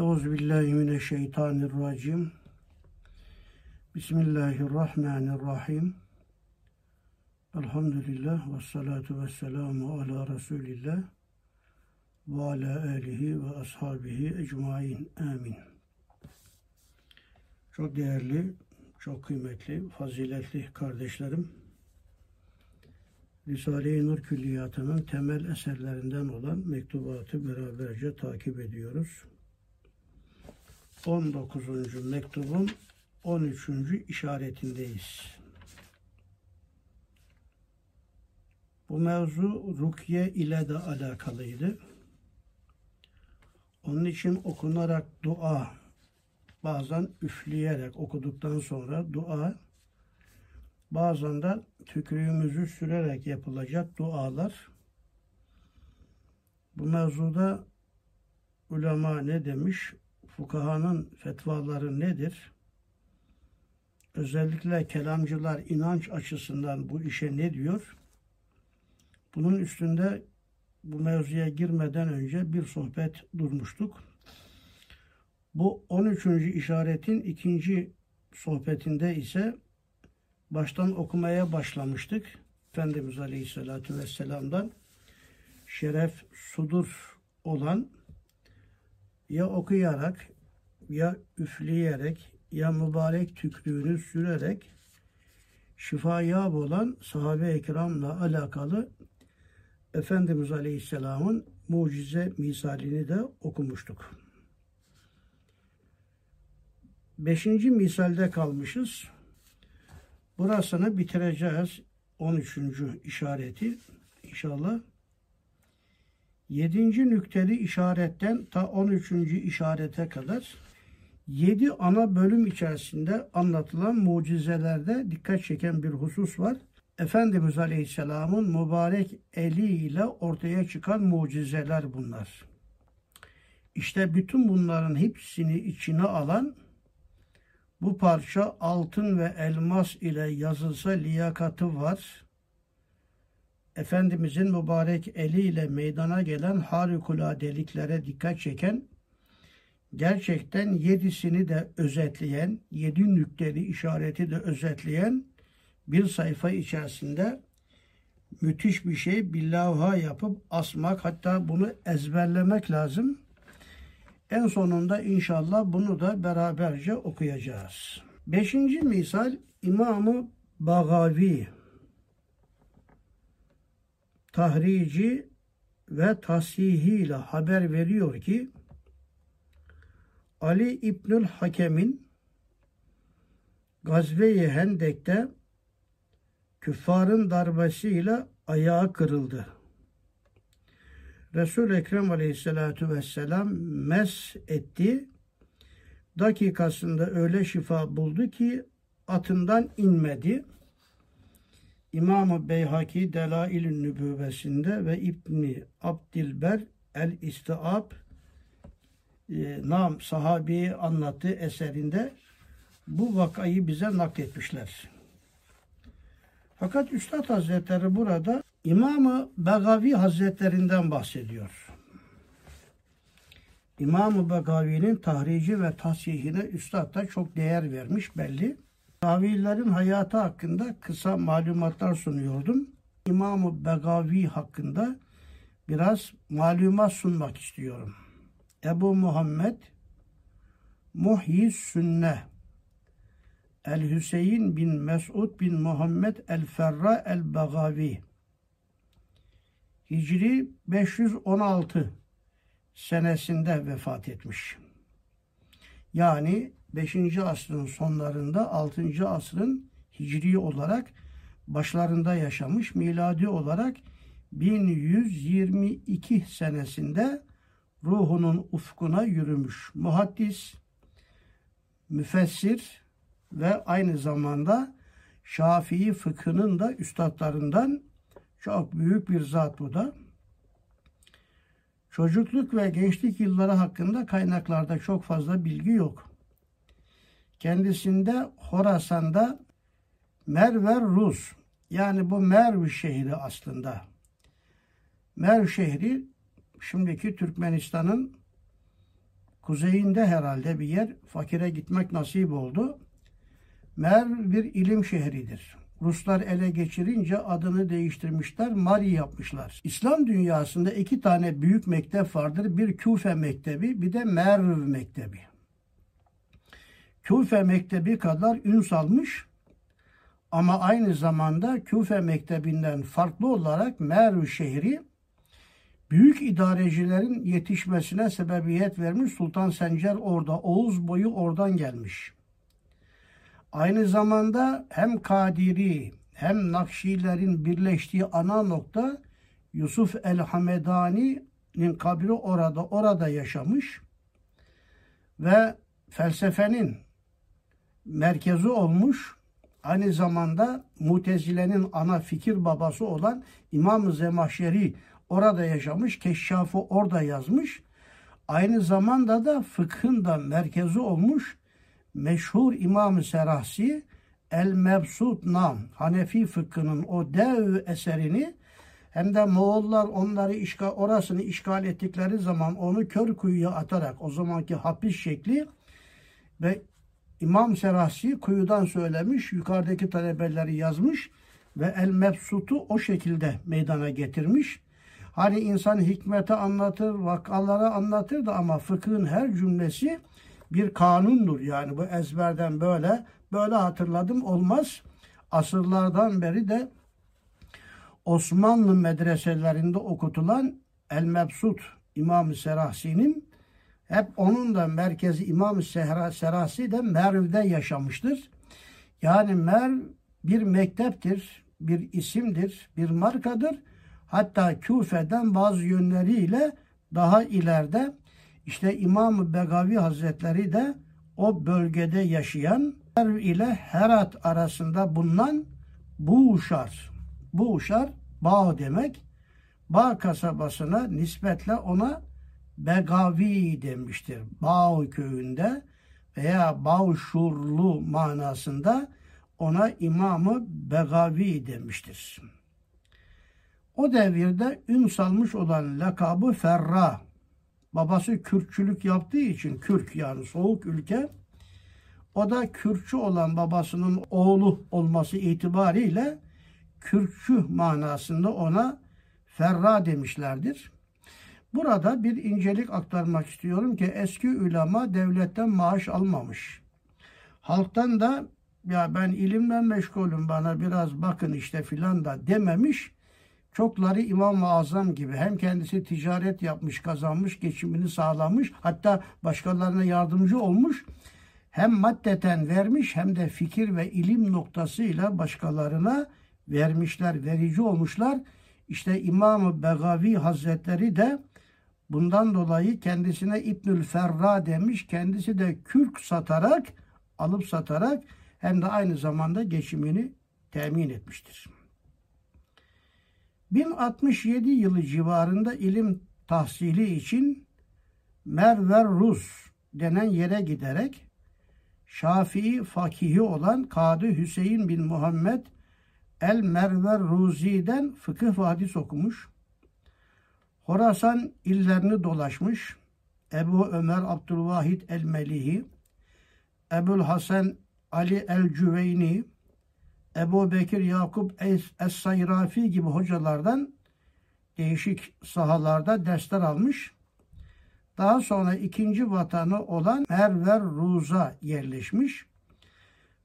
Euzubillahimineşşeytanirracim. Bismillahirrahmanirrahim. Elhamdülillah ve salatu ve selamu ala Resulillah ve ala alihi ve ashabihi ecmain. Amin. Çok değerli, çok kıymetli, faziletli kardeşlerim. Risale-i Nur Külliyatı'nın temel eserlerinden olan mektubatı beraberce takip ediyoruz. 19. mektubun 13. işaretindeyiz. Bu mevzu rukiye ile de alakalıydı. Onun için okunarak dua, bazen üfleyerek okuduktan sonra dua, bazen de tükürüğümüzü sürerek yapılacak dualar. Bu mevzuda ulema ne demiş? Fukahanın fetvaları nedir? Özellikle kelamcılar inanç açısından bu işe ne diyor? Bunun üstünde bu mevzuya girmeden önce bir sohbet durmuştuk. Bu 13. işaretin ikinci sohbetinde ise baştan okumaya başlamıştık. Efendimiz Aleyhisselatü Vesselam'dan şeref sudur olan ya okuyarak ya üfleyerek ya mübarek tükrüğünü sürerek şifayab olan sahabe-i kiramla alakalı Efendimiz Aleyhisselam'ın mucize misalini de okumuştuk. Beşinci misalde kalmışız. Burasını bitireceğiz. 13. işareti inşallah. 7. nükteli işaretten ta 13. işarete kadar 7 ana bölüm içerisinde anlatılan mucizelerde dikkat çeken bir husus var. Efendimiz Aleyhisselam'ın mübarek eliyle ortaya çıkan mucizeler bunlar. İşte bütün bunların hepsini içine alan bu parça altın ve elmas ile yazılsa liyakatı var. Efendimizin mübarek eliyle meydana gelen harikuladeliklere dikkat çeken, gerçekten yedisini de özetleyen, yedi nükteli işareti de özetleyen bir sayfa içerisinde müthiş bir şey bir yapıp asmak hatta bunu ezberlemek lazım. En sonunda inşallah bunu da beraberce okuyacağız. Beşinci misal İmamı Bagavi tahrici ve tasihiyle haber veriyor ki Ali İbnül Hakem'in Gazve-i Hendek'te küffarın darbesiyle ayağı kırıldı. Resul-i Ekrem Aleyhisselatü Vesselam mes etti. Dakikasında öyle şifa buldu ki atından inmedi. İmam-ı Beyhaki Delail-i Nübüvesinde ve İbni Abdilber El-İstiab e, Nam sahabeyi anlattığı eserinde bu vakayı bize nakletmişler. Fakat Üstad Hazretleri burada İmam-ı Begavi Hazretlerinden bahsediyor. İmam-ı Begavi'nin tahrici ve tasihine Üstad da çok değer vermiş belli. Tavillerin hayatı hakkında kısa malumatlar sunuyordum. İmam-ı Begavi hakkında biraz malumat sunmak istiyorum. Ebu Muhammed Muhyi Sünne El Hüseyin bin Mesud bin Muhammed El Ferra El Begavi Hicri 516 senesinde vefat etmiş. Yani 5. asrın sonlarında 6. asrın hicri olarak başlarında yaşamış. Miladi olarak 1122 senesinde ruhunun ufkuna yürümüş. Muhaddis, müfessir ve aynı zamanda Şafii fıkhının da üstadlarından çok büyük bir zat bu da. Çocukluk ve gençlik yılları hakkında kaynaklarda çok fazla bilgi yok. Kendisinde Horasan'da Merver Rus yani bu Merv şehri aslında. Merv şehri şimdiki Türkmenistan'ın kuzeyinde herhalde bir yer fakire gitmek nasip oldu. Merv bir ilim şehridir. Ruslar ele geçirince adını değiştirmişler, Mari yapmışlar. İslam dünyasında iki tane büyük mektep vardır. Bir Küfe Mektebi, bir de Merv Mektebi. Küfe Mektebi kadar ün salmış ama aynı zamanda Küfe Mektebinden farklı olarak Merv şehri büyük idarecilerin yetişmesine sebebiyet vermiş. Sultan Sencer orada, Oğuz boyu oradan gelmiş. Aynı zamanda hem Kadiri hem Nakşilerin birleştiği ana nokta Yusuf el-Hamedani'nin kabri orada, orada yaşamış ve felsefenin merkezi olmuş. Aynı zamanda Mutezile'nin ana fikir babası olan İmam-ı Zemahşeri orada yaşamış. Keşşafı orada yazmış. Aynı zamanda da fıkhın da merkezi olmuş meşhur İmam-ı Serahsi El Mebsut Nam Hanefi fıkhının o dev eserini hem de Moğollar onları işgal, orasını işgal ettikleri zaman onu kör kuyuya atarak o zamanki hapis şekli ve İmam Serahsi kuyudan söylemiş, yukarıdaki talebeleri yazmış ve El Mebsut'u o şekilde meydana getirmiş. Hani insan hikmeti anlatır, vakaları anlatır da ama fıkhın her cümlesi bir kanundur. Yani bu ezberden böyle böyle hatırladım olmaz. Asırlardan beri de Osmanlı medreselerinde okutulan El Mebsut İmam-ı Serahsi'nin hep onun da merkezi İmam-ı Serahsi de Merv'de yaşamıştır. Yani Merv bir mekteptir, bir isimdir, bir markadır. Hatta Küfe'den bazı yönleriyle daha ileride işte İmam Begavi Hazretleri de o bölgede yaşayan Erv ile Herat arasında bulunan Buğuşar. Buğuşar bağ demek. Bağ kasabasına nispetle ona Begavi demiştir. Bağ köyünde veya Bağşurlu manasında ona İmamı Begavi demiştir. O devirde ün salmış olan lakabı Ferra Babası Kürkçülük yaptığı için Kürk yani soğuk ülke. O da Kürkçü olan babasının oğlu olması itibariyle Kürkçü manasında ona Ferra demişlerdir. Burada bir incelik aktarmak istiyorum ki eski ulema devletten maaş almamış. Halktan da ya ben ilimle meşgulüm bana biraz bakın işte filan da dememiş. Çokları İmam-ı Azam gibi hem kendisi ticaret yapmış, kazanmış, geçimini sağlamış, hatta başkalarına yardımcı olmuş. Hem maddeten vermiş hem de fikir ve ilim noktasıyla başkalarına vermişler, verici olmuşlar. İşte İmam-ı Begavi Hazretleri de bundan dolayı kendisine İbnül Ferra demiş. Kendisi de kürk satarak, alıp satarak hem de aynı zamanda geçimini temin etmiştir. 1067 yılı civarında ilim tahsili için Merver Rus denen yere giderek Şafii fakihi olan Kadı Hüseyin bin Muhammed El Merver Ruzi'den fıkıh hadis okumuş. Horasan illerini dolaşmış. Ebu Ömer Abdülvahid El Melihi, Ebul Hasan Ali El Cüveyni, Ebu Bekir Yakup Es-Sayrafi gibi hocalardan değişik sahalarda dersler almış. Daha sonra ikinci vatanı olan Merver Ruz'a yerleşmiş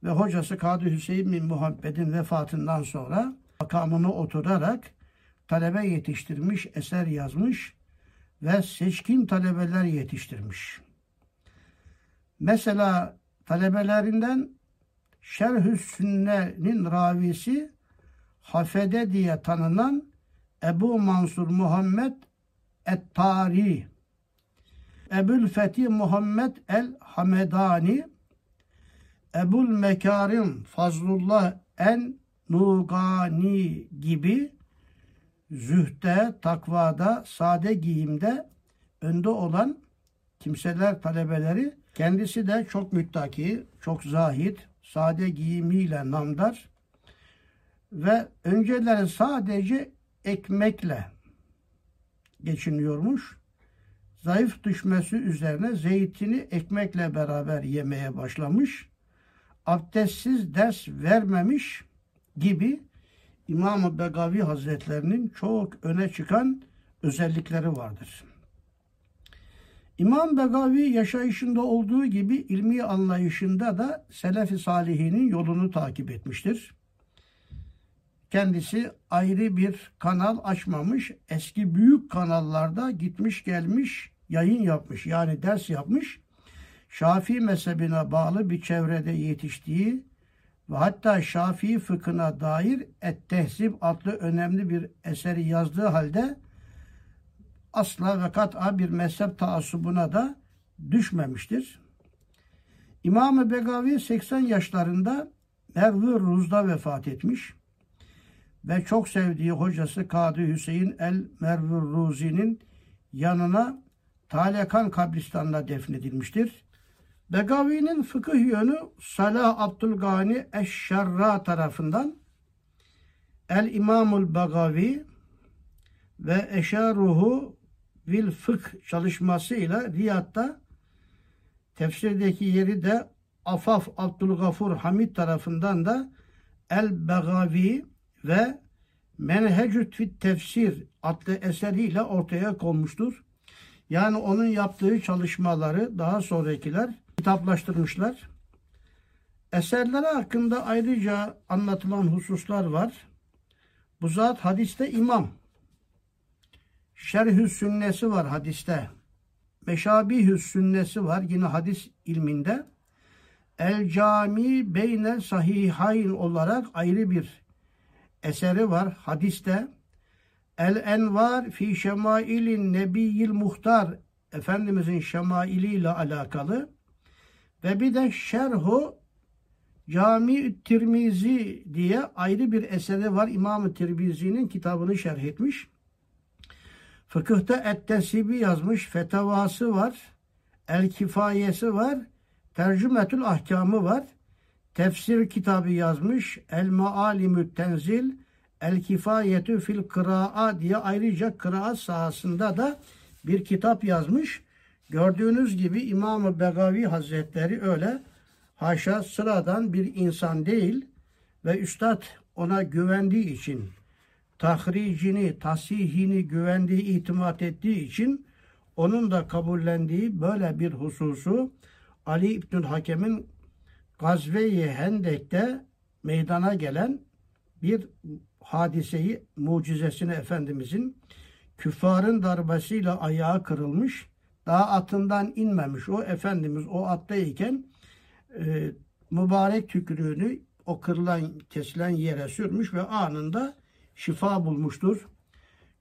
ve hocası Kadı Hüseyin bin Muhammed'in vefatından sonra makamına oturarak talebe yetiştirmiş, eser yazmış ve seçkin talebeler yetiştirmiş. Mesela talebelerinden Şerhü Sünne'nin ravisi Hafede diye tanınan Ebu Mansur Muhammed Et-Tari Ebul Fethi Muhammed el-Hamedani Ebul Mekarim Fazlullah en Nugani gibi zühte, takvada, sade giyimde önde olan kimseler, talebeleri kendisi de çok müttaki, çok zahit, sade giyimiyle namdar ve önceleri sadece ekmekle geçiniyormuş. zayıf düşmesi üzerine zeytini ekmekle beraber yemeye başlamış. Abdestsiz ders vermemiş gibi İmam-ı Begavi Hazretlerinin çok öne çıkan özellikleri vardır. İmam Begavi yaşayışında olduğu gibi ilmi anlayışında da Selefi Salihinin yolunu takip etmiştir. Kendisi ayrı bir kanal açmamış, eski büyük kanallarda gitmiş gelmiş, yayın yapmış, yani ders yapmış. Şafii mezhebine bağlı bir çevrede yetiştiği ve hatta Şafii fıkhına dair Et-Tehzib adlı önemli bir eseri yazdığı halde asla ve kat'a bir mezhep taassubuna da düşmemiştir. İmam-ı Begavi 80 yaşlarında Mervü Ruz'da vefat etmiş ve çok sevdiği hocası Kadı Hüseyin el Mervü Ruzi'nin yanına Talekan kabristanına defnedilmiştir. Begavi'nin fıkıh yönü Salah Abdülgani Eşşarra tarafından El İmamul Begavi ve Eşaruhu Vil Fıkh çalışmasıyla Riyad'da tefsirdeki yeri de Afaf Abdülgafur Hamid tarafından da El Begavi ve Menhecüt fit Tefsir adlı eseriyle ortaya konmuştur. Yani onun yaptığı çalışmaları daha sonrakiler kitaplaştırmışlar. Eserleri hakkında ayrıca anlatılan hususlar var. Bu zat hadiste imam. Şerhü sünnesi var hadiste. Meşabihü sünnesi var yine hadis ilminde. El cami beynel sahihayn olarak ayrı bir eseri var hadiste. El envar fi şemailin nebiyil muhtar Efendimizin şemailiyle alakalı ve bir de şerhu Cami Tirmizi diye ayrı bir eseri var. İmam-ı Tirmizi'nin kitabını şerh etmiş. Fıkıhta Et-Tesibi yazmış. Fetavası var. El Kifayesi var. Tercümetül Ahkamı var. Tefsir kitabı yazmış. El Maalimü Tenzil. El Kifayetü fil Kıra'a diye ayrıca kıraat sahasında da bir kitap yazmış. Gördüğünüz gibi İmam-ı Begavi Hazretleri öyle haşa sıradan bir insan değil ve üstad ona güvendiği için tahricini, tasihini güvendiği, itimat ettiği için onun da kabullendiği böyle bir hususu Ali İbnül Hakem'in Gazve-i Hendek'te meydana gelen bir hadiseyi, mucizesini Efendimizin küffarın darbesiyle ayağı kırılmış, daha atından inmemiş. O Efendimiz o attayken e, mübarek tükürüğünü o kırılan, kesilen yere sürmüş ve anında şifa bulmuştur.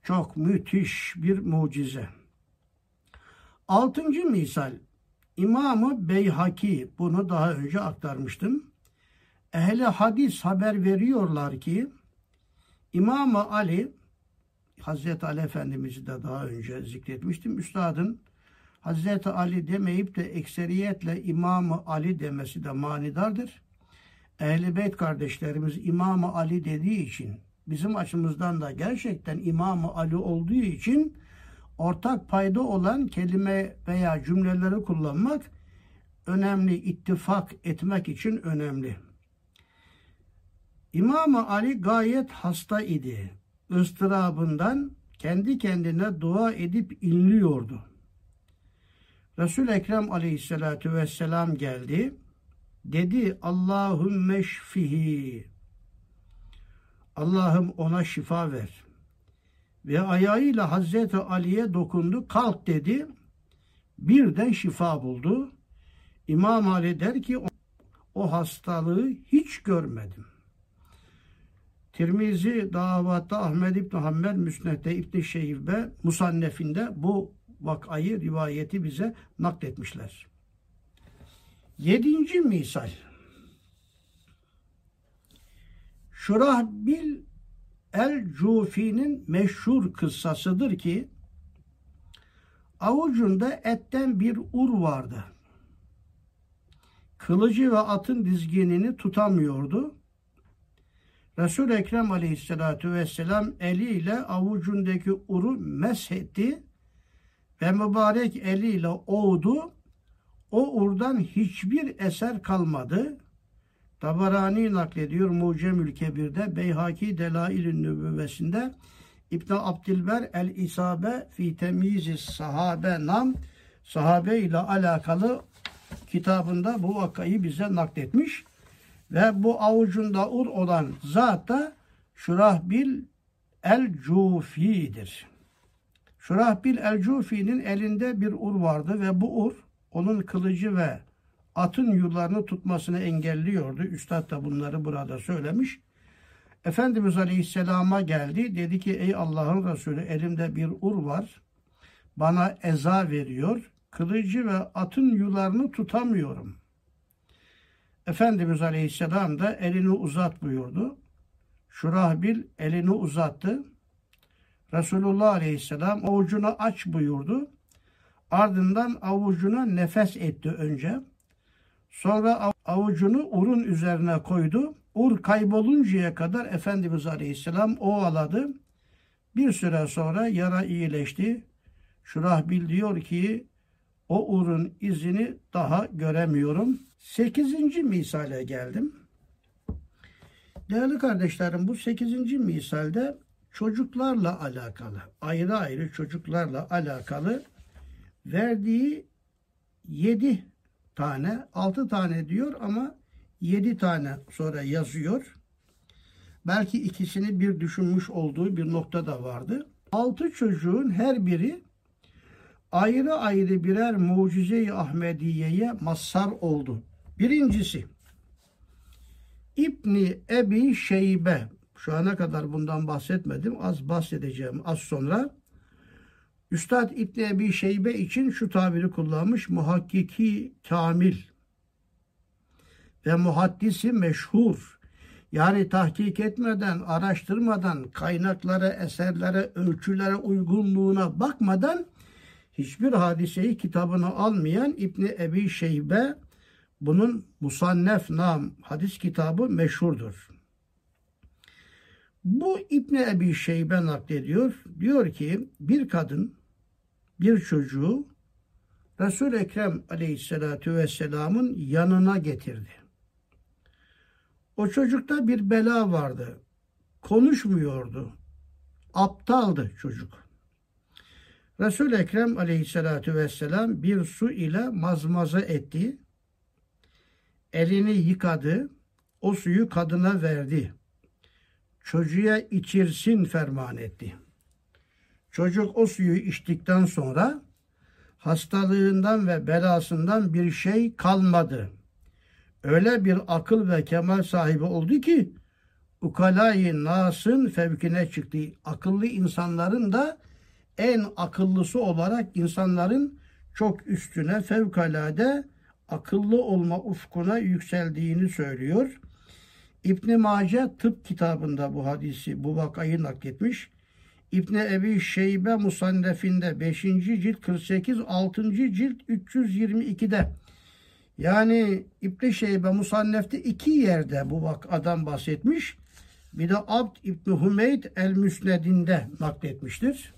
Çok müthiş bir mucize. Altıncı misal İmamı Beyhaki bunu daha önce aktarmıştım. Ehli hadis haber veriyorlar ki İmam Ali Hazreti Ali Efendimiz'i de daha önce zikretmiştim. Üstadın Hazreti Ali demeyip de ekseriyetle İmam Ali demesi de manidardır. Ehl-i Beyt kardeşlerimiz İmam Ali dediği için bizim açımızdan da gerçekten İmam Ali olduğu için ortak payda olan kelime veya cümleleri kullanmak önemli, ittifak etmek için önemli. İmam Ali gayet hasta idi. Istırabından kendi kendine dua edip inliyordu. Resul Ekrem Aleyhisselatü Vesselam geldi. Dedi Allahümme şfihi. Allah'ım ona şifa ver. Ve ayağıyla Hazreti Ali'ye dokundu. Kalk dedi. Birden şifa buldu. İmam Ali der ki o hastalığı hiç görmedim. Tirmizi davatta Ahmed İbn Hanbel Müsned'de İbn Şeyhbe Musannef'inde bu vakayı rivayeti bize nakletmişler. Yedinci misal. Şurahbil el-Cufi'nin meşhur kıssasıdır ki avucunda etten bir ur vardı. Kılıcı ve atın dizginini tutamıyordu. Resul Ekrem Aleyhisselatü Vesselam eliyle avucundaki uru meshetti ve mübarek eliyle oğdu. O urdan hiçbir eser kalmadı. Tabarani naklediyor Mucemül Kebir'de, Beyhaki Delail-i Nübüvvesinde, İbn Abdilber El İsabe fi temyiz sahabe nam sahabe ile alakalı kitabında bu vakayı bize nakletmiş ve bu avucunda ur olan zat da Şurahbil el-Cufi'dir. Şurahbil el-Cufi'nin elinde bir ur vardı ve bu ur onun kılıcı ve atın yullarını tutmasını engelliyordu. Üstad da bunları burada söylemiş. Efendimiz Aleyhisselam'a geldi. Dedi ki ey Allah'ın Resulü elimde bir ur var. Bana eza veriyor. Kılıcı ve atın yularını tutamıyorum. Efendimiz Aleyhisselam da elini uzat buyurdu. Şurahbil elini uzattı. Resulullah Aleyhisselam avucunu aç buyurdu. Ardından avucuna nefes etti önce. Sonra avucunu urun üzerine koydu. Ur kayboluncaya kadar Efendimiz Aleyhisselam ovaladı. Bir süre sonra yara iyileşti. Şurahbil diyor ki o urun izini daha göremiyorum. Sekizinci misale geldim. Değerli kardeşlerim bu sekizinci misalde çocuklarla alakalı, ayrı ayrı çocuklarla alakalı verdiği yedi tane, altı tane diyor ama yedi tane sonra yazıyor. Belki ikisini bir düşünmüş olduğu bir nokta da vardı. Altı çocuğun her biri ayrı ayrı birer mucize-i Ahmediye'ye mazhar oldu. Birincisi İbni Ebi Şeybe şu ana kadar bundan bahsetmedim. Az bahsedeceğim az sonra. Üstad İbni Ebi Şeybe için şu tabiri kullanmış. Muhakkiki kamil ve muhaddisi meşhur. Yani tahkik etmeden, araştırmadan, kaynaklara, eserlere, ölçülere uygunluğuna bakmadan hiçbir hadiseyi kitabına almayan İbni Ebi Şeybe bunun Musannef Nam hadis kitabı meşhurdur. Bu İbni Ebi Şeybe naklediyor. Diyor ki bir kadın bir çocuğu resul Ekrem aleyhissalatu vesselamın yanına getirdi. O çocukta bir bela vardı. Konuşmuyordu. Aptaldı çocuk. resul Ekrem aleyhissalatu vesselam bir su ile mazmaza etti. Elini yıkadı. O suyu kadına verdi. Çocuğa içirsin ferman etti. Çocuk o suyu içtikten sonra hastalığından ve belasından bir şey kalmadı. Öyle bir akıl ve kemal sahibi oldu ki ukalayı nasın fevkine çıktı. Akıllı insanların da en akıllısı olarak insanların çok üstüne fevkalade akıllı olma ufkuna yükseldiğini söylüyor. İbn Mace tıp kitabında bu hadisi, bu vakayı nakletmiş. İbn Ebi Şeybe Musannefinde 5. cilt 48, 6. cilt 322'de. Yani İbn Şeybe Musannef'te iki yerde bu vakadan bahsetmiş. Bir de Abd İbn Hümeyd El Müsned'inde nakletmiştir.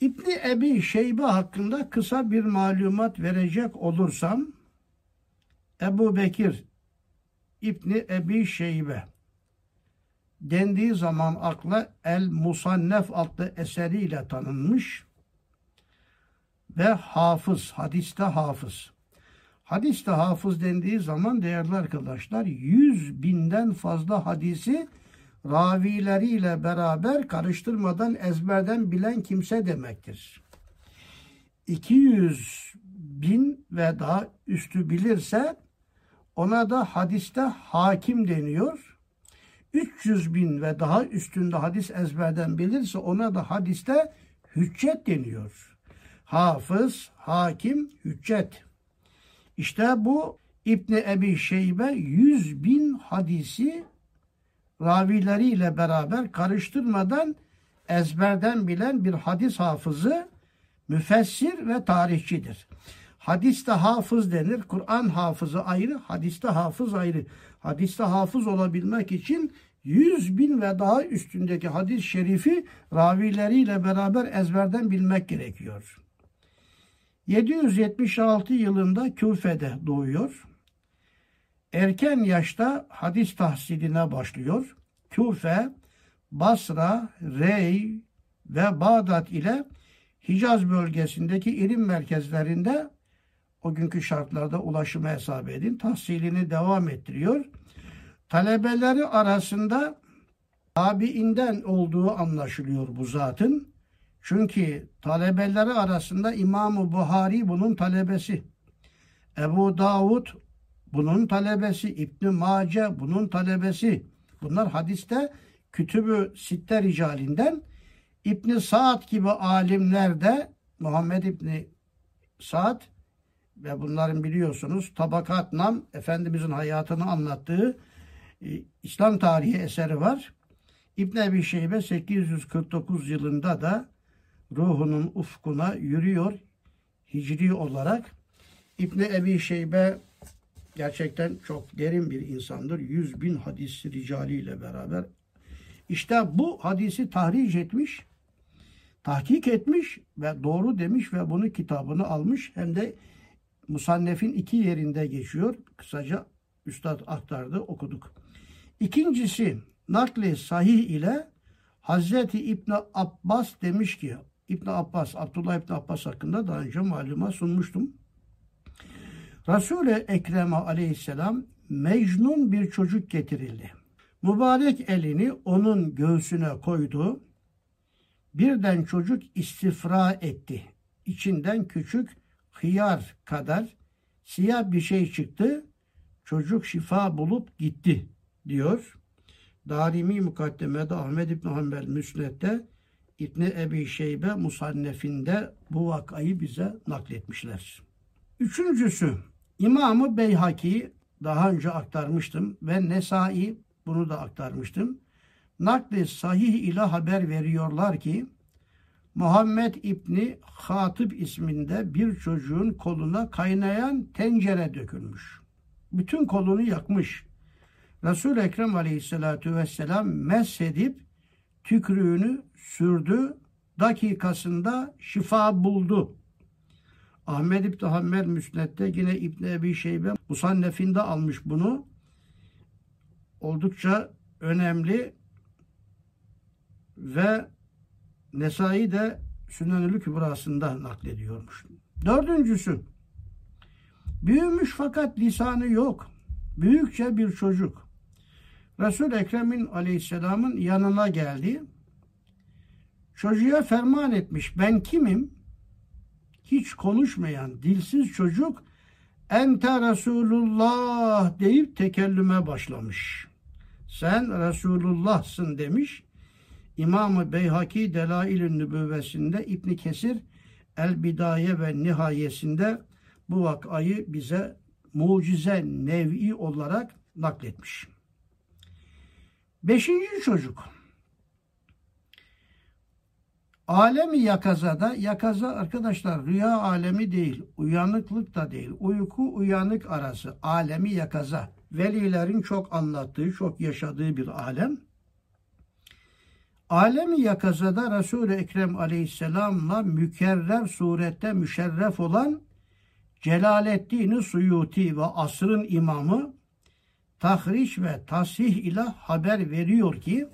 İbni Ebi Şeybe hakkında kısa bir malumat verecek olursam Ebu Bekir İbni Ebi Şeybe dendiği zaman akla El Musannef adlı eseriyle tanınmış ve hafız, hadiste hafız. Hadiste hafız dendiği zaman değerli arkadaşlar yüz binden fazla hadisi ravileriyle beraber karıştırmadan ezberden bilen kimse demektir. 200 bin ve daha üstü bilirse ona da hadiste hakim deniyor. 300 bin ve daha üstünde hadis ezberden bilirse ona da hadiste hüccet deniyor. Hafız, hakim, hüccet. İşte bu İbni Ebi Şeybe 100 bin hadisi ravileriyle beraber karıştırmadan ezberden bilen bir hadis hafızı, müfessir ve tarihçidir. Hadiste hafız denir. Kur'an hafızı ayrı, hadiste hafız ayrı. Hadiste hafız olabilmek için 100 bin ve daha üstündeki hadis-i şerifi ravileriyle beraber ezberden bilmek gerekiyor. 776 yılında Küfe'de doğuyor. Erken yaşta hadis tahsiline başlıyor. Küfe, Basra, Rey ve Bağdat ile Hicaz bölgesindeki ilim merkezlerinde o günkü şartlarda ulaşımı hesap edin. Tahsilini devam ettiriyor. Talebeleri arasında tabiinden olduğu anlaşılıyor bu zatın. Çünkü talebeleri arasında İmam-ı Buhari bunun talebesi. Ebu Davud bunun talebesi. İbn Mace bunun talebesi. Bunlar hadiste kütübü sitte ricalinden İbn Saad gibi alimler de Muhammed İbni Saad ve bunların biliyorsunuz Tabakat Nam Efendimizin hayatını anlattığı e, İslam tarihi eseri var. İbn Ebi Şeybe 849 yılında da ruhunun ufkuna yürüyor hicri olarak. İbn Ebi Şeybe gerçekten çok derin bir insandır. Yüz bin hadis ricaliyle beraber. İşte bu hadisi tahric etmiş, tahkik etmiş ve doğru demiş ve bunu kitabını almış. Hem de Musannef'in iki yerinde geçiyor. Kısaca Üstad aktardı, okuduk. İkincisi nakli sahih ile Hazreti İbn Abbas demiş ki İbn Abbas, Abdullah İbn Abbas hakkında daha önce maluma sunmuştum. Resul-i Ekrem aleyhisselam mecnun bir çocuk getirildi. Mübarek elini onun göğsüne koydu. Birden çocuk istifra etti. İçinden küçük hıyar kadar siyah bir şey çıktı. Çocuk şifa bulup gitti diyor. Darimi Mukaddemede Ahmed İbn Hanbel Müsned'de İbni Ebi Şeybe Musannef'inde bu vakayı bize nakletmişler. Üçüncüsü İmamı Beyhaki daha önce aktarmıştım ve Nesai bunu da aktarmıştım. Nakli sahih ile haber veriyorlar ki Muhammed İbni Hatip isminde bir çocuğun koluna kaynayan tencere dökülmüş. Bütün kolunu yakmış. resul Ekrem Aleyhisselatü Vesselam mesedip tükrüğünü sürdü. Dakikasında şifa buldu. Ahmed İbni Hanbel Müsned'de yine İbni Ebi Şeybe Musannef'inde almış bunu. Oldukça önemli ve Nesai de Sünenül Kübrası'nda naklediyormuş. Dördüncüsü büyümüş fakat lisanı yok. Büyükçe bir çocuk. Resul Ekrem'in aleyhisselamın yanına geldi. Çocuğa ferman etmiş. Ben kimim? Hiç konuşmayan dilsiz çocuk Ente Resulullah deyip tekellüme başlamış. Sen Resulullah'sın demiş. İmam-ı Beyhaki Delail-i Nübüvvesinde İbn Kesir El Bidaye ve Nihayesinde bu vakayı bize mucize nevi olarak nakletmiş. Beşinci çocuk. Alemi yakazada, yakaza arkadaşlar rüya alemi değil, uyanıklık da değil, uyku uyanık arası, alemi yakaza. Velilerin çok anlattığı, çok yaşadığı bir alem. Alemi yakazada Resul-i Ekrem aleyhisselamla mükerrer surette müşerref olan Celaleddin Suyuti ve asrın imamı tahriş ve tasih ile haber veriyor ki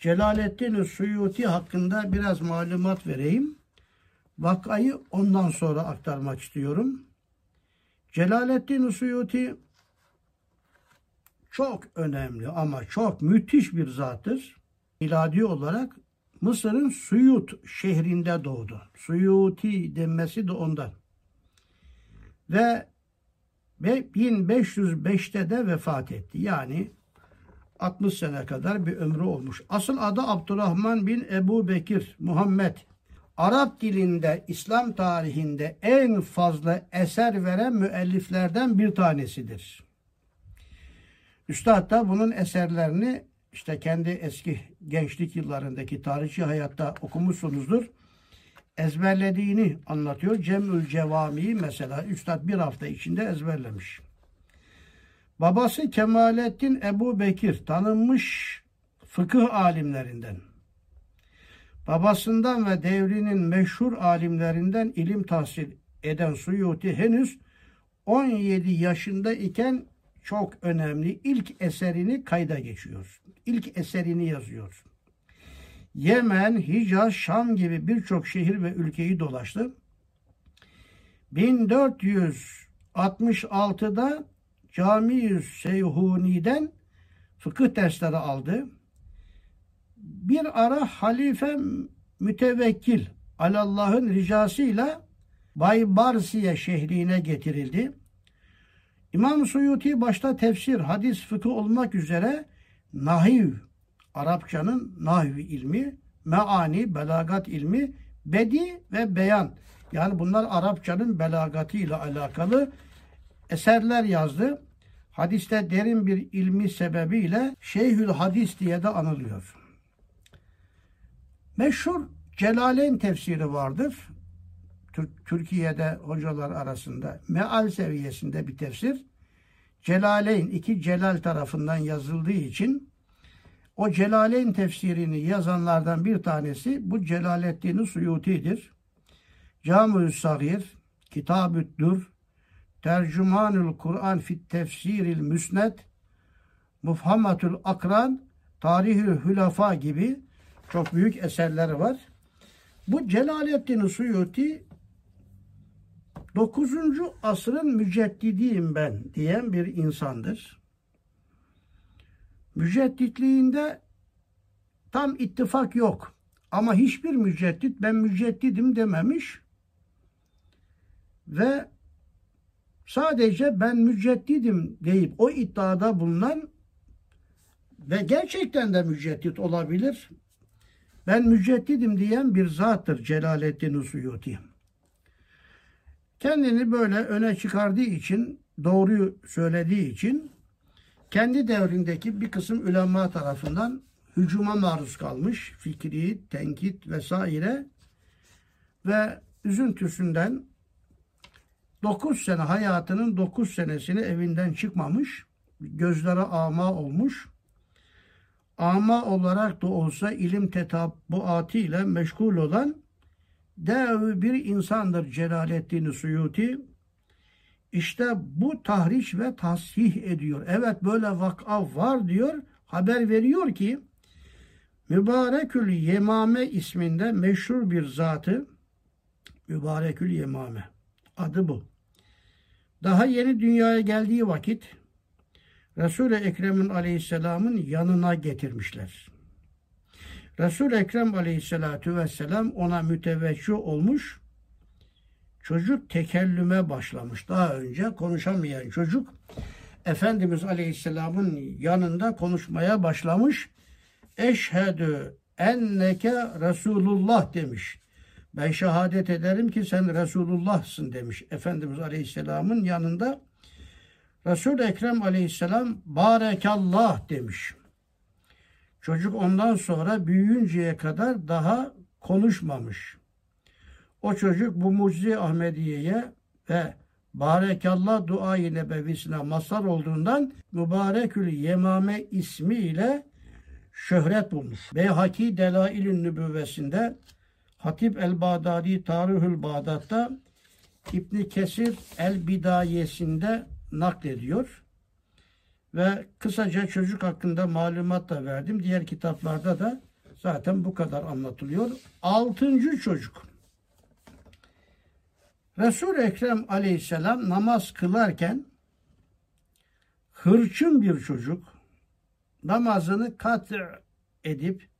Celaleddin Suyuti hakkında biraz malumat vereyim. Vakayı ondan sonra aktarmak istiyorum. Celaleddin Suyuti çok önemli ama çok müthiş bir zattır. Miladi olarak Mısır'ın Suyut şehrinde doğdu. Suyuti denmesi de ondan. Ve ve 1505'te de vefat etti. Yani 60 sene kadar bir ömrü olmuş. Asıl adı Abdurrahman bin Ebu Bekir Muhammed. Arap dilinde İslam tarihinde en fazla eser veren müelliflerden bir tanesidir. Üstad da bunun eserlerini işte kendi eski gençlik yıllarındaki tarihçi hayatta okumuşsunuzdur. Ezberlediğini anlatıyor. Cemül Cevami'yi mesela Üstad bir hafta içinde ezberlemiş. Babası Kemalettin Ebu Bekir tanınmış fıkıh alimlerinden. Babasından ve devrinin meşhur alimlerinden ilim tahsil eden Suyuti henüz 17 yaşında iken çok önemli ilk eserini kayda geçiyor. İlk eserini yazıyor. Yemen, Hicaz, Şam gibi birçok şehir ve ülkeyi dolaştı. 1466'da Cami-i Seyhuni'den fıkıh dersleri aldı. Bir ara halife mütevekkil Alallah'ın ricasıyla Baybarsiye şehrine getirildi. İmam Suyuti başta tefsir, hadis, fıkıh olmak üzere nahiv, Arapçanın nahiv ilmi, meani, belagat ilmi, bedi ve beyan. Yani bunlar Arapçanın belagatıyla alakalı eserler yazdı. Hadiste derin bir ilmi sebebiyle Şeyhül Hadis diye de anılıyor. Meşhur Celaleyn tefsiri vardır. Türkiye'de hocalar arasında meal seviyesinde bir tefsir. Celaleyn iki celal tarafından yazıldığı için o Celaleyn tefsirini yazanlardan bir tanesi bu Celaleddin Suyuti'dir. Cami-ü Sagir, Kitab-ı Dur, Tercümanül Kur'an fit tefsiril müsned, Mufhammatul Akran, Tarihül Hülafa gibi çok büyük eserleri var. Bu Celaleddin Suyuti 9. asrın müceddidiyim ben diyen bir insandır. Mücedditliğinde tam ittifak yok. Ama hiçbir müceddit ben müceddidim dememiş. Ve sadece ben müceddidim deyip o iddiada bulunan ve gerçekten de müceddit olabilir. Ben müceddidim diyen bir zattır Celaleddin Suyuti. Kendini böyle öne çıkardığı için, doğruyu söylediği için kendi devrindeki bir kısım ulema tarafından hücuma maruz kalmış. Fikri, tenkit vesaire ve üzüntüsünden 9 sene hayatının 9 senesini evinden çıkmamış. Gözleri ama olmuş. Ama olarak da olsa ilim tetabbuatı ile meşgul olan dev bir insandır Celaleddin Suyuti. İşte bu tahriş ve tasih ediyor. Evet böyle vaka var diyor. Haber veriyor ki Mübarekül Yemame isminde meşhur bir zatı Mübarekül Yemame adı bu. Daha yeni dünyaya geldiği vakit Resul-i Ekrem'in aleyhisselamın yanına getirmişler. Resul-i Ekrem aleyhissalatu vesselam ona müteveccih olmuş. Çocuk tekellüme başlamış. Daha önce konuşamayan çocuk Efendimiz aleyhisselamın yanında konuşmaya başlamış. Eşhedü enneke Resulullah demiş. Ben şehadet ederim ki sen Resulullah'sın demiş. Efendimiz Aleyhisselam'ın yanında Resul-i Ekrem Aleyhisselam Barekallah demiş. Çocuk ondan sonra büyüyünceye kadar daha konuşmamış. O çocuk bu mucize Ahmediye'ye ve Barekallah duayı nebevisine mazhar olduğundan Mübarekül Yemame ismiyle şöhret bulmuş. Beyhaki Delailün Nübüvvesinde Hatip el-Bağdadi Tarihül Bağdat'ta İbni Kesir el-Bidayesinde naklediyor. Ve kısaca çocuk hakkında malumat da verdim. Diğer kitaplarda da zaten bu kadar anlatılıyor. Altıncı çocuk. resul Ekrem aleyhisselam namaz kılarken hırçın bir çocuk namazını kat edip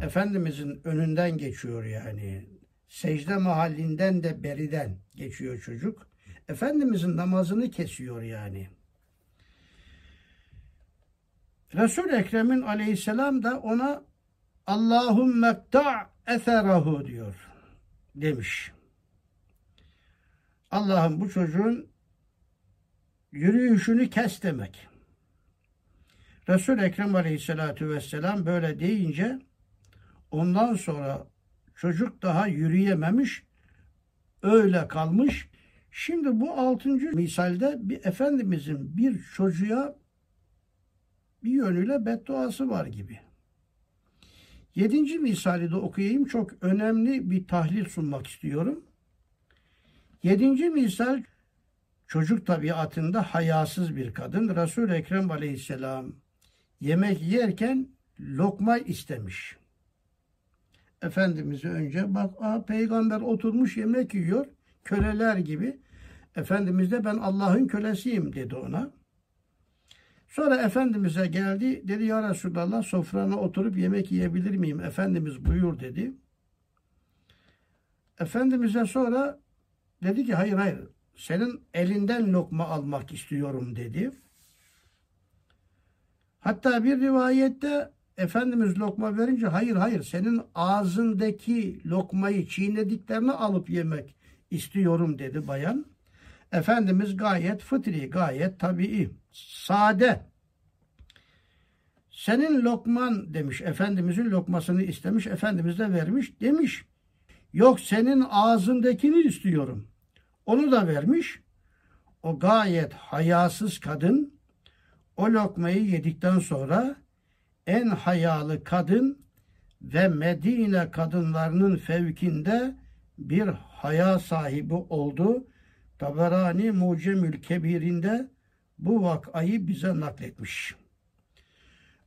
Efendimizin önünden geçiyor yani. Secde mahallinden de beriden geçiyor çocuk. Efendimizin namazını kesiyor yani. Resul Ekrem'in aleyhisselam da ona Allahümme ta' eserahu diyor demiş. Allah'ım bu çocuğun yürüyüşünü kes demek. Resul Ekrem Aleyhisselatü Vesselam böyle deyince ondan sonra çocuk daha yürüyememiş öyle kalmış Şimdi bu altıncı misalde bir Efendimizin bir çocuğa bir yönüyle bedduası var gibi. Yedinci misali de okuyayım. Çok önemli bir tahlil sunmak istiyorum. Yedinci misal çocuk tabiatında hayasız bir kadın. Resul-i Ekrem aleyhisselam yemek yerken lokma istemiş. Efendimiz'e önce bak aa, peygamber oturmuş yemek yiyor köleler gibi. Efendimiz de ben Allah'ın kölesiyim dedi ona. Sonra Efendimiz'e geldi. Dedi ya Resulallah sofrana oturup yemek yiyebilir miyim? Efendimiz buyur dedi. Efendimiz'e sonra dedi ki hayır hayır senin elinden lokma almak istiyorum dedi. Hatta bir rivayette Efendimiz lokma verince hayır hayır senin ağzındaki lokmayı çiğnediklerini alıp yemek istiyorum dedi bayan. Efendimiz gayet fıtri, gayet tabii, sade. Senin lokman demiş, Efendimizin lokmasını istemiş, Efendimiz de vermiş demiş. Yok senin ağzındakini istiyorum. Onu da vermiş. O gayet hayasız kadın o lokmayı yedikten sonra en hayalı kadın ve Medine kadınlarının fevkinde bir haya sahibi oldu. Taberani Mucemül Kebir'inde bu vakayı bize nakletmiş.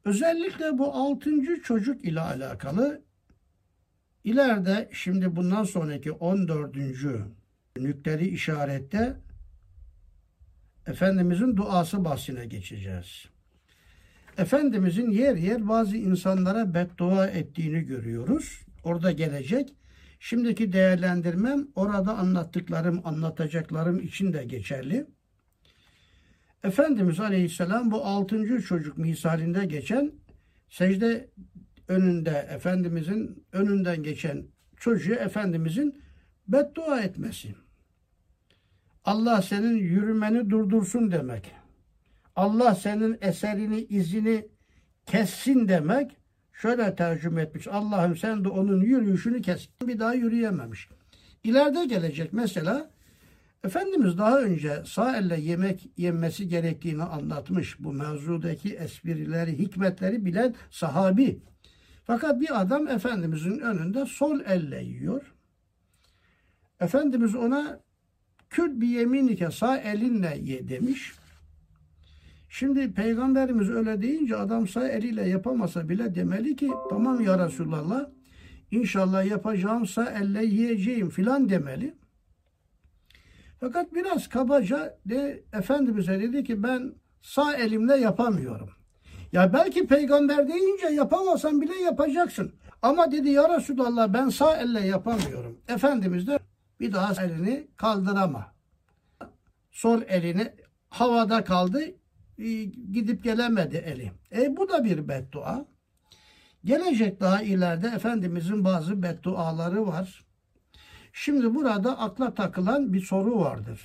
Özellikle bu altıncı çocuk ile alakalı ileride şimdi bundan sonraki 14. nükleri işarette Efendimizin duası bahsine geçeceğiz. Efendimizin yer yer bazı insanlara beddua ettiğini görüyoruz. Orada gelecek. Şimdiki değerlendirmem orada anlattıklarım, anlatacaklarım için de geçerli. Efendimiz Aleyhisselam bu altıncı çocuk misalinde geçen secde önünde Efendimizin önünden geçen çocuğu Efendimizin beddua etmesi. Allah senin yürümeni durdursun demek. Allah senin eserini, izini kessin demek. Şöyle tercüme etmiş. Allah'ım sen de onun yürüyüşünü kes. Bir daha yürüyememiş. İleride gelecek mesela Efendimiz daha önce sağ elle yemek yenmesi gerektiğini anlatmış. Bu mevzudaki esprileri, hikmetleri bilen sahabi. Fakat bir adam Efendimizin önünde sol elle yiyor. Efendimiz ona kül bir yeminike sağ elinle ye demiş. Şimdi peygamberimiz öyle deyince adam sağ eliyle yapamasa bile demeli ki tamam ya Resulallah inşallah yapacağım sağ elle yiyeceğim filan demeli. Fakat biraz kabaca de Efendimiz'e dedi ki ben sağ elimle yapamıyorum. Ya belki peygamber deyince yapamasan bile yapacaksın. Ama dedi ya Resulallah ben sağ elle yapamıyorum. Efendimiz de bir daha elini kaldırama. Sol elini havada kaldı e, gidip gelemedi eli. E bu da bir beddua. Gelecek daha ileride Efendimizin bazı bedduaları var. Şimdi burada akla takılan bir soru vardır.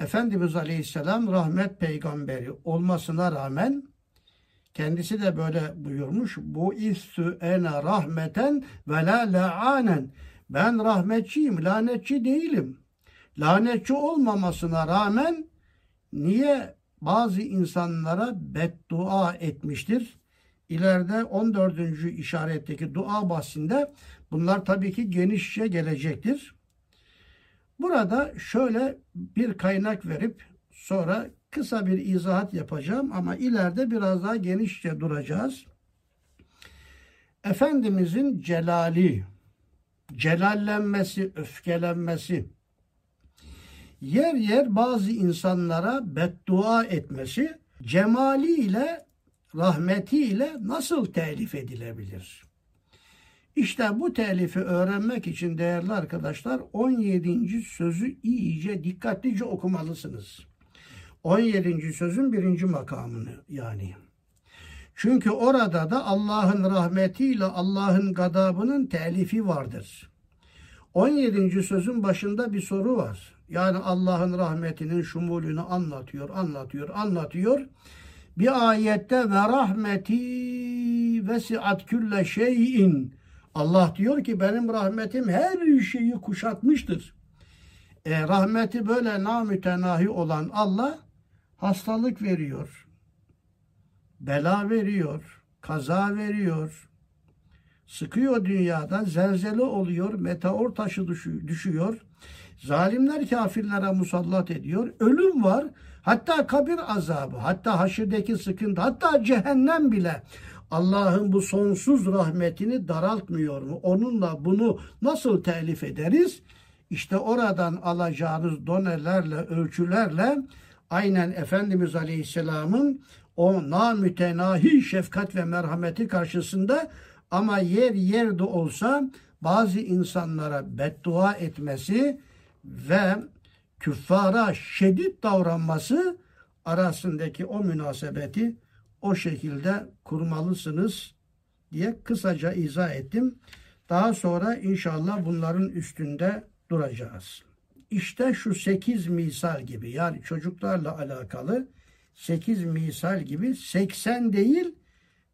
Efendimiz Aleyhisselam rahmet peygamberi olmasına rağmen kendisi de böyle buyurmuş. Bu istü ene rahmeten ve la la'anen. Ben rahmetçiyim, lanetçi değilim. Lanetçi olmamasına rağmen niye bazı insanlara beddua etmiştir? İleride 14. işaretteki dua bahsinde bunlar tabii ki genişçe gelecektir. Burada şöyle bir kaynak verip sonra kısa bir izahat yapacağım ama ileride biraz daha genişçe duracağız. Efendimizin celali, celallenmesi, öfkelenmesi, yer yer bazı insanlara beddua etmesi, cemaliyle, rahmetiyle nasıl telif edilebilir? İşte bu telifi öğrenmek için değerli arkadaşlar 17. sözü iyice dikkatlice okumalısınız. 17. sözün birinci makamını yani. Çünkü orada da Allah'ın rahmetiyle Allah'ın gadabının telifi vardır. 17. sözün başında bir soru var. Yani Allah'ın rahmetinin şumulünü anlatıyor, anlatıyor, anlatıyor. Bir ayette ve rahmeti vesiat külle şeyin. Allah diyor ki benim rahmetim her şeyi kuşatmıştır. E, rahmeti böyle namütenahi olan Allah hastalık veriyor. Bela veriyor. Kaza veriyor. Sıkıyor dünyada. Zelzele oluyor. Meteor taşı düşüyor. Zalimler kafirlere musallat ediyor. Ölüm var. Hatta kabir azabı, hatta haşirdeki sıkıntı, hatta cehennem bile Allah'ın bu sonsuz rahmetini daraltmıyor mu? Onunla bunu nasıl telif ederiz? İşte oradan alacağınız donelerle, ölçülerle aynen Efendimiz Aleyhisselam'ın o namütenahi şefkat ve merhameti karşısında ama yer yerde olsa bazı insanlara beddua etmesi ve küffara şiddet davranması arasındaki o münasebeti o şekilde kurmalısınız diye kısaca izah ettim. Daha sonra inşallah bunların üstünde duracağız. İşte şu sekiz misal gibi yani çocuklarla alakalı sekiz misal gibi 80 değil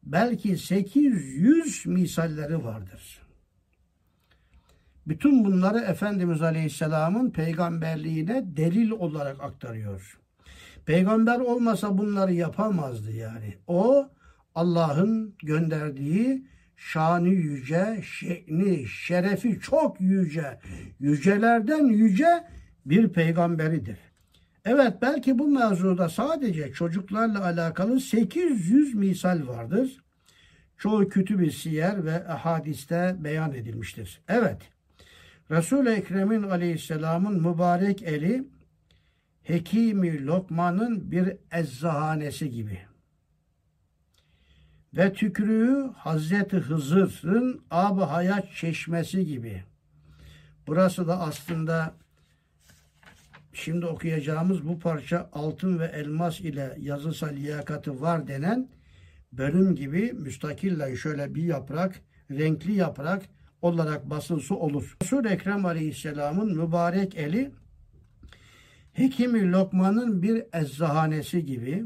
belki 800 misalleri vardır. Bütün bunları Efendimiz Aleyhisselam'ın peygamberliğine delil olarak aktarıyor. Peygamber olmasa bunları yapamazdı yani. O Allah'ın gönderdiği şanı yüce, şekni, şerefi çok yüce, yücelerden yüce bir peygamberidir. Evet belki bu mevzuda sadece çocuklarla alakalı 800 misal vardır. Çoğu kütüb-i siyer ve hadiste beyan edilmiştir. Evet, Resul-i Ekrem'in aleyhisselamın mübarek eli Hekimi Lokman'ın bir eczahanesi gibi. Ve tükürüğü Hazreti Hızır'ın ab hayat çeşmesi gibi. Burası da aslında şimdi okuyacağımız bu parça altın ve elmas ile yazısal liyakatı var denen bölüm gibi müstakille şöyle bir yaprak, renkli yaprak olarak basılsı olur. Resul Ekrem Aleyhisselam'ın mübarek eli Hekimi Lokman'ın bir eczahanesi gibi,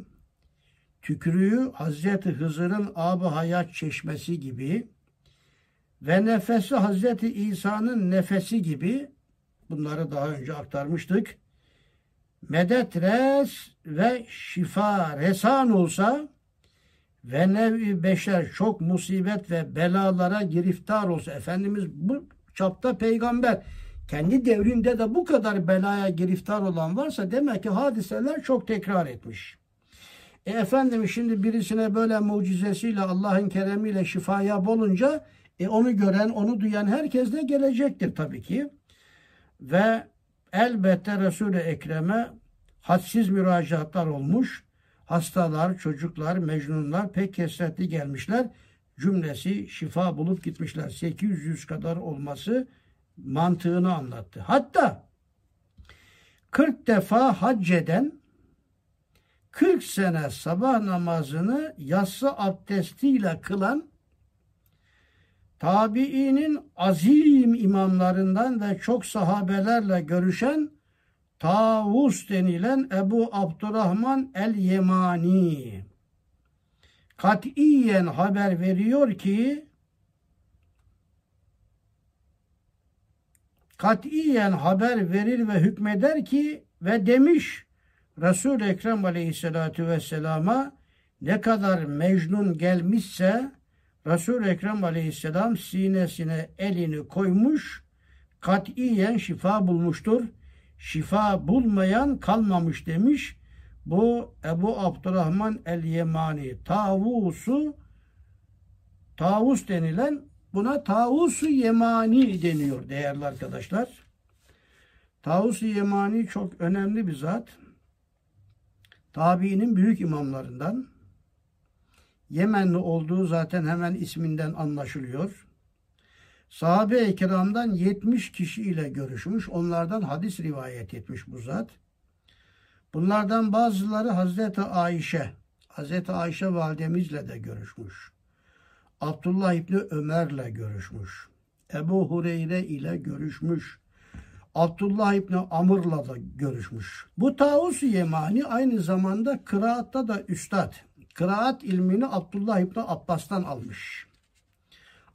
tükürüğü Hazreti Hızır'ın ab hayat çeşmesi gibi ve nefesi Hazreti İsa'nın nefesi gibi bunları daha önce aktarmıştık. Medet res ve şifa resan olsa ve nevi beşer çok musibet ve belalara giriftar olsa Efendimiz bu çapta peygamber kendi devrinde de bu kadar belaya giriftar olan varsa demek ki hadiseler çok tekrar etmiş. E efendim şimdi birisine böyle mucizesiyle Allah'ın keremiyle şifaya bolunca e onu gören, onu duyan herkes de gelecektir tabii ki. Ve elbette Resul-i Ekrem'e hadsiz müracaatlar olmuş. Hastalar, çocuklar, mecnunlar pek kesretli gelmişler. Cümlesi şifa bulup gitmişler. 800 kadar olması mantığını anlattı. Hatta 40 defa hac eden 40 sene sabah namazını yatsı abdestiyle kılan tabiinin azim imamlarından ve çok sahabelerle görüşen Tavus denilen Ebu Abdurrahman el-Yemani katiyen haber veriyor ki katiyen haber verir ve hükmeder ki ve demiş Resul-i Ekrem aleyhissalatu vesselama ne kadar mecnun gelmişse Resul-i Ekrem aleyhisselam sinesine elini koymuş katiyen şifa bulmuştur. Şifa bulmayan kalmamış demiş. Bu Ebu Abdurrahman el-Yemani tavusu tavus denilen Buna Tavus-u Yemani deniyor değerli arkadaşlar. Tavus-u Yemani çok önemli bir zat. Tabiinin büyük imamlarından. Yemenli olduğu zaten hemen isminden anlaşılıyor. Sahabe-i kiramdan 70 kişi ile görüşmüş. Onlardan hadis rivayet etmiş bu zat. Bunlardan bazıları Hazreti Ayşe, Hazreti Ayşe validemizle de görüşmüş. Abdullah İbni Ömer'le görüşmüş. Ebu Hureyre ile görüşmüş. Abdullah İbni Amr'la da görüşmüş. Bu Tavus Yemani aynı zamanda kıraatta da üstad. Kıraat ilmini Abdullah İbni Abbas'tan almış.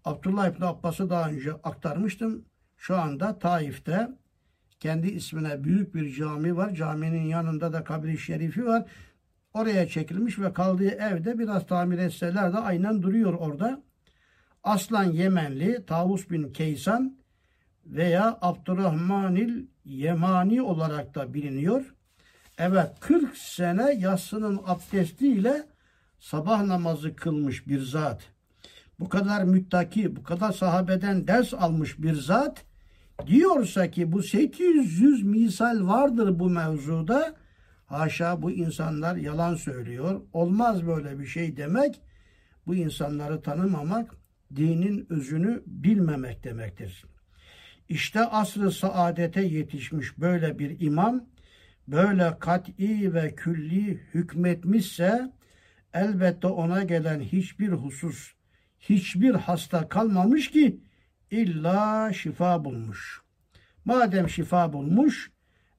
Abdullah İbni Abbas'ı daha önce aktarmıştım. Şu anda Taif'te kendi ismine büyük bir cami var. Caminin yanında da kabri şerifi var. Oraya çekilmiş ve kaldığı evde biraz tamir etseler de aynen duruyor orada. Aslan Yemenli Tavus bin Keysan veya Abdurrahmanil Yemani olarak da biliniyor. Evet 40 sene yatsının abdestiyle sabah namazı kılmış bir zat. Bu kadar müttaki, bu kadar sahabeden ders almış bir zat diyorsa ki bu 800 misal vardır bu mevzuda. Haşa bu insanlar yalan söylüyor. Olmaz böyle bir şey demek. Bu insanları tanımamak dinin özünü bilmemek demektir. İşte asrı saadete yetişmiş böyle bir imam böyle kat'i ve külli hükmetmişse elbette ona gelen hiçbir husus, hiçbir hasta kalmamış ki illa şifa bulmuş. Madem şifa bulmuş,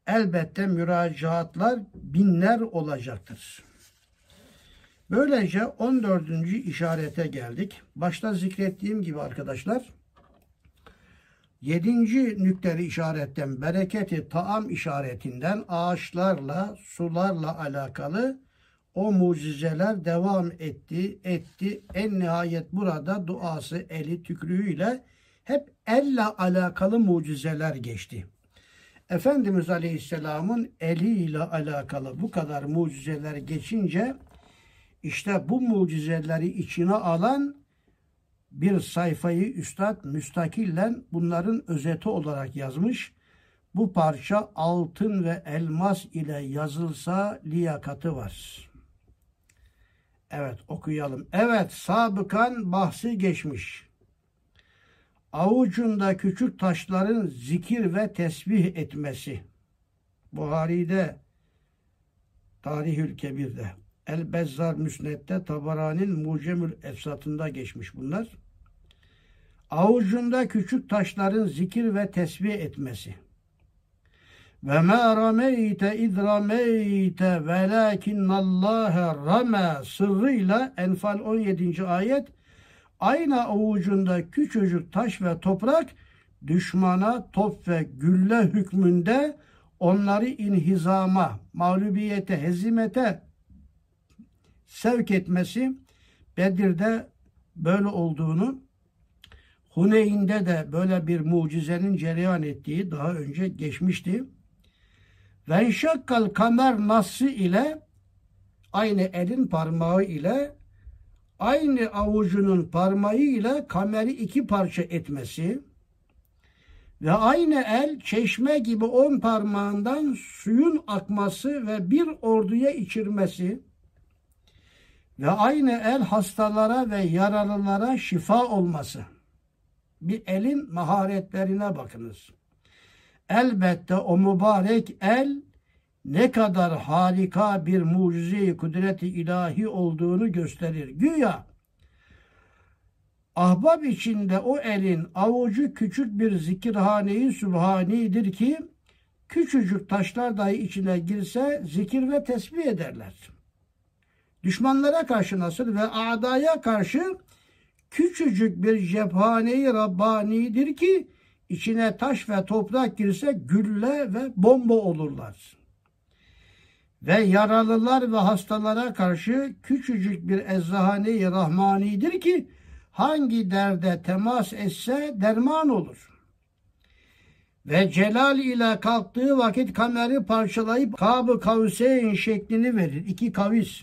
elbette müracaatlar binler olacaktır. Böylece 14. işarete geldik. Başta zikrettiğim gibi arkadaşlar, 7. nükteli işaretten bereketi taam işaretinden ağaçlarla, sularla alakalı o mucizeler devam etti, etti. En nihayet burada duası, eli, tükrüğüyle hep elle alakalı mucizeler geçti. Efendimiz Aleyhisselam'ın eliyle alakalı bu kadar mucizeler geçince işte bu mucizeleri içine alan bir sayfayı Üstad müstakillen bunların özeti olarak yazmış. Bu parça altın ve elmas ile yazılsa liyakatı var. Evet okuyalım. Evet sabıkan bahsi geçmiş. Avucunda küçük taşların zikir ve tesbih etmesi. Buhari'de Tarihül Kebir'de El Bezzar Müsned'de Tabarani'nin Mucemül Efsat'ında geçmiş bunlar. Avucunda küçük taşların zikir ve tesbih etmesi. Ve ma rameyte iz rameyte velakinnallâhe rame sırrıyla Enfal 17. ayet aynı avucunda küçücük taş ve toprak düşmana top ve gülle hükmünde onları inhizama, mağlubiyete, hezimete sevk etmesi Bedir'de böyle olduğunu Huneyn'de de böyle bir mucizenin cereyan ettiği daha önce geçmişti. Ve şakkal kamer nassı ile aynı elin parmağı ile aynı avucunun parmağı ile kameri iki parça etmesi ve aynı el çeşme gibi on parmağından suyun akması ve bir orduya içirmesi ve aynı el hastalara ve yaralılara şifa olması. Bir elin maharetlerine bakınız. Elbette o mübarek el ne kadar harika bir mucize kudreti ilahi olduğunu gösterir. Güya ahbab içinde o elin avucu küçük bir zikirhaneyi sübhanidir ki küçücük taşlar dahi içine girse zikir ve tesbih ederler. Düşmanlara karşı nasıl ve adaya karşı küçücük bir cephaneyi Rabbani'dir ki içine taş ve toprak girse gülle ve bomba olurlar. Ve yaralılar ve hastalara karşı küçücük bir eczahane-i rahmanidir ki hangi derde temas etse derman olur. Ve celal ile kalktığı vakit kameri parçalayıp kabı kavseyn şeklini verir. İki kavis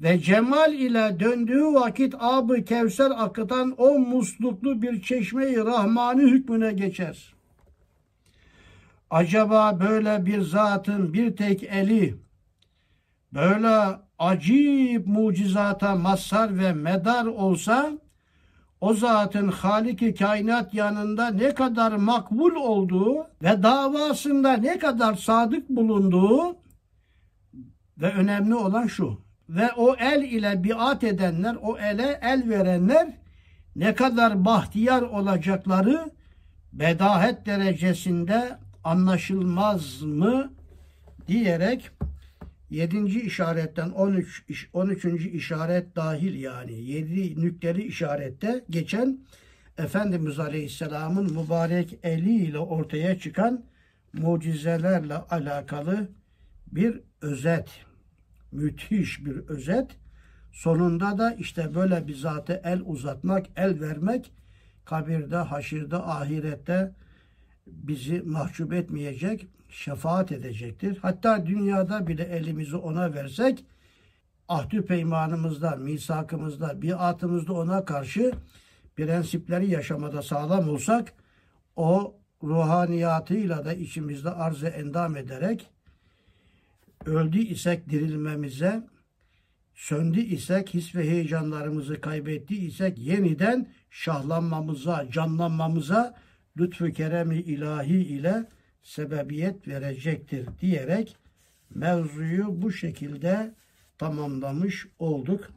ve cemal ile döndüğü vakit abı kevser akıtan o musluklu bir çeşmeyi rahmani hükmüne geçer. Acaba böyle bir zatın bir tek eli böyle acip mucizata mazhar ve medar olsa o zatın Halik-i kainat yanında ne kadar makbul olduğu ve davasında ne kadar sadık bulunduğu ve önemli olan şu. Ve o el ile biat edenler, o ele el verenler ne kadar bahtiyar olacakları bedahet derecesinde anlaşılmaz mı diyerek 7. işaretten 13 13. işaret dahil yani 7 nükteli işarette geçen Efendimiz Aleyhisselam'ın mübarek eliyle ortaya çıkan mucizelerle alakalı bir özet. Müthiş bir özet. Sonunda da işte böyle bir zate el uzatmak, el vermek kabirde, haşirde, ahirette bizi mahcup etmeyecek, şefaat edecektir. Hatta dünyada bile elimizi ona versek ahdü peymanımızda, misakımızda, biatımızda ona karşı prensipleri yaşamada sağlam olsak o ruhaniyatıyla da içimizde arz-ı endam ederek öldü isek dirilmemize, söndü isek, his ve heyecanlarımızı kaybetti isek yeniden şahlanmamıza, canlanmamıza lütfu keremi ilahi ile sebebiyet verecektir diyerek mevzuyu bu şekilde tamamlamış olduk.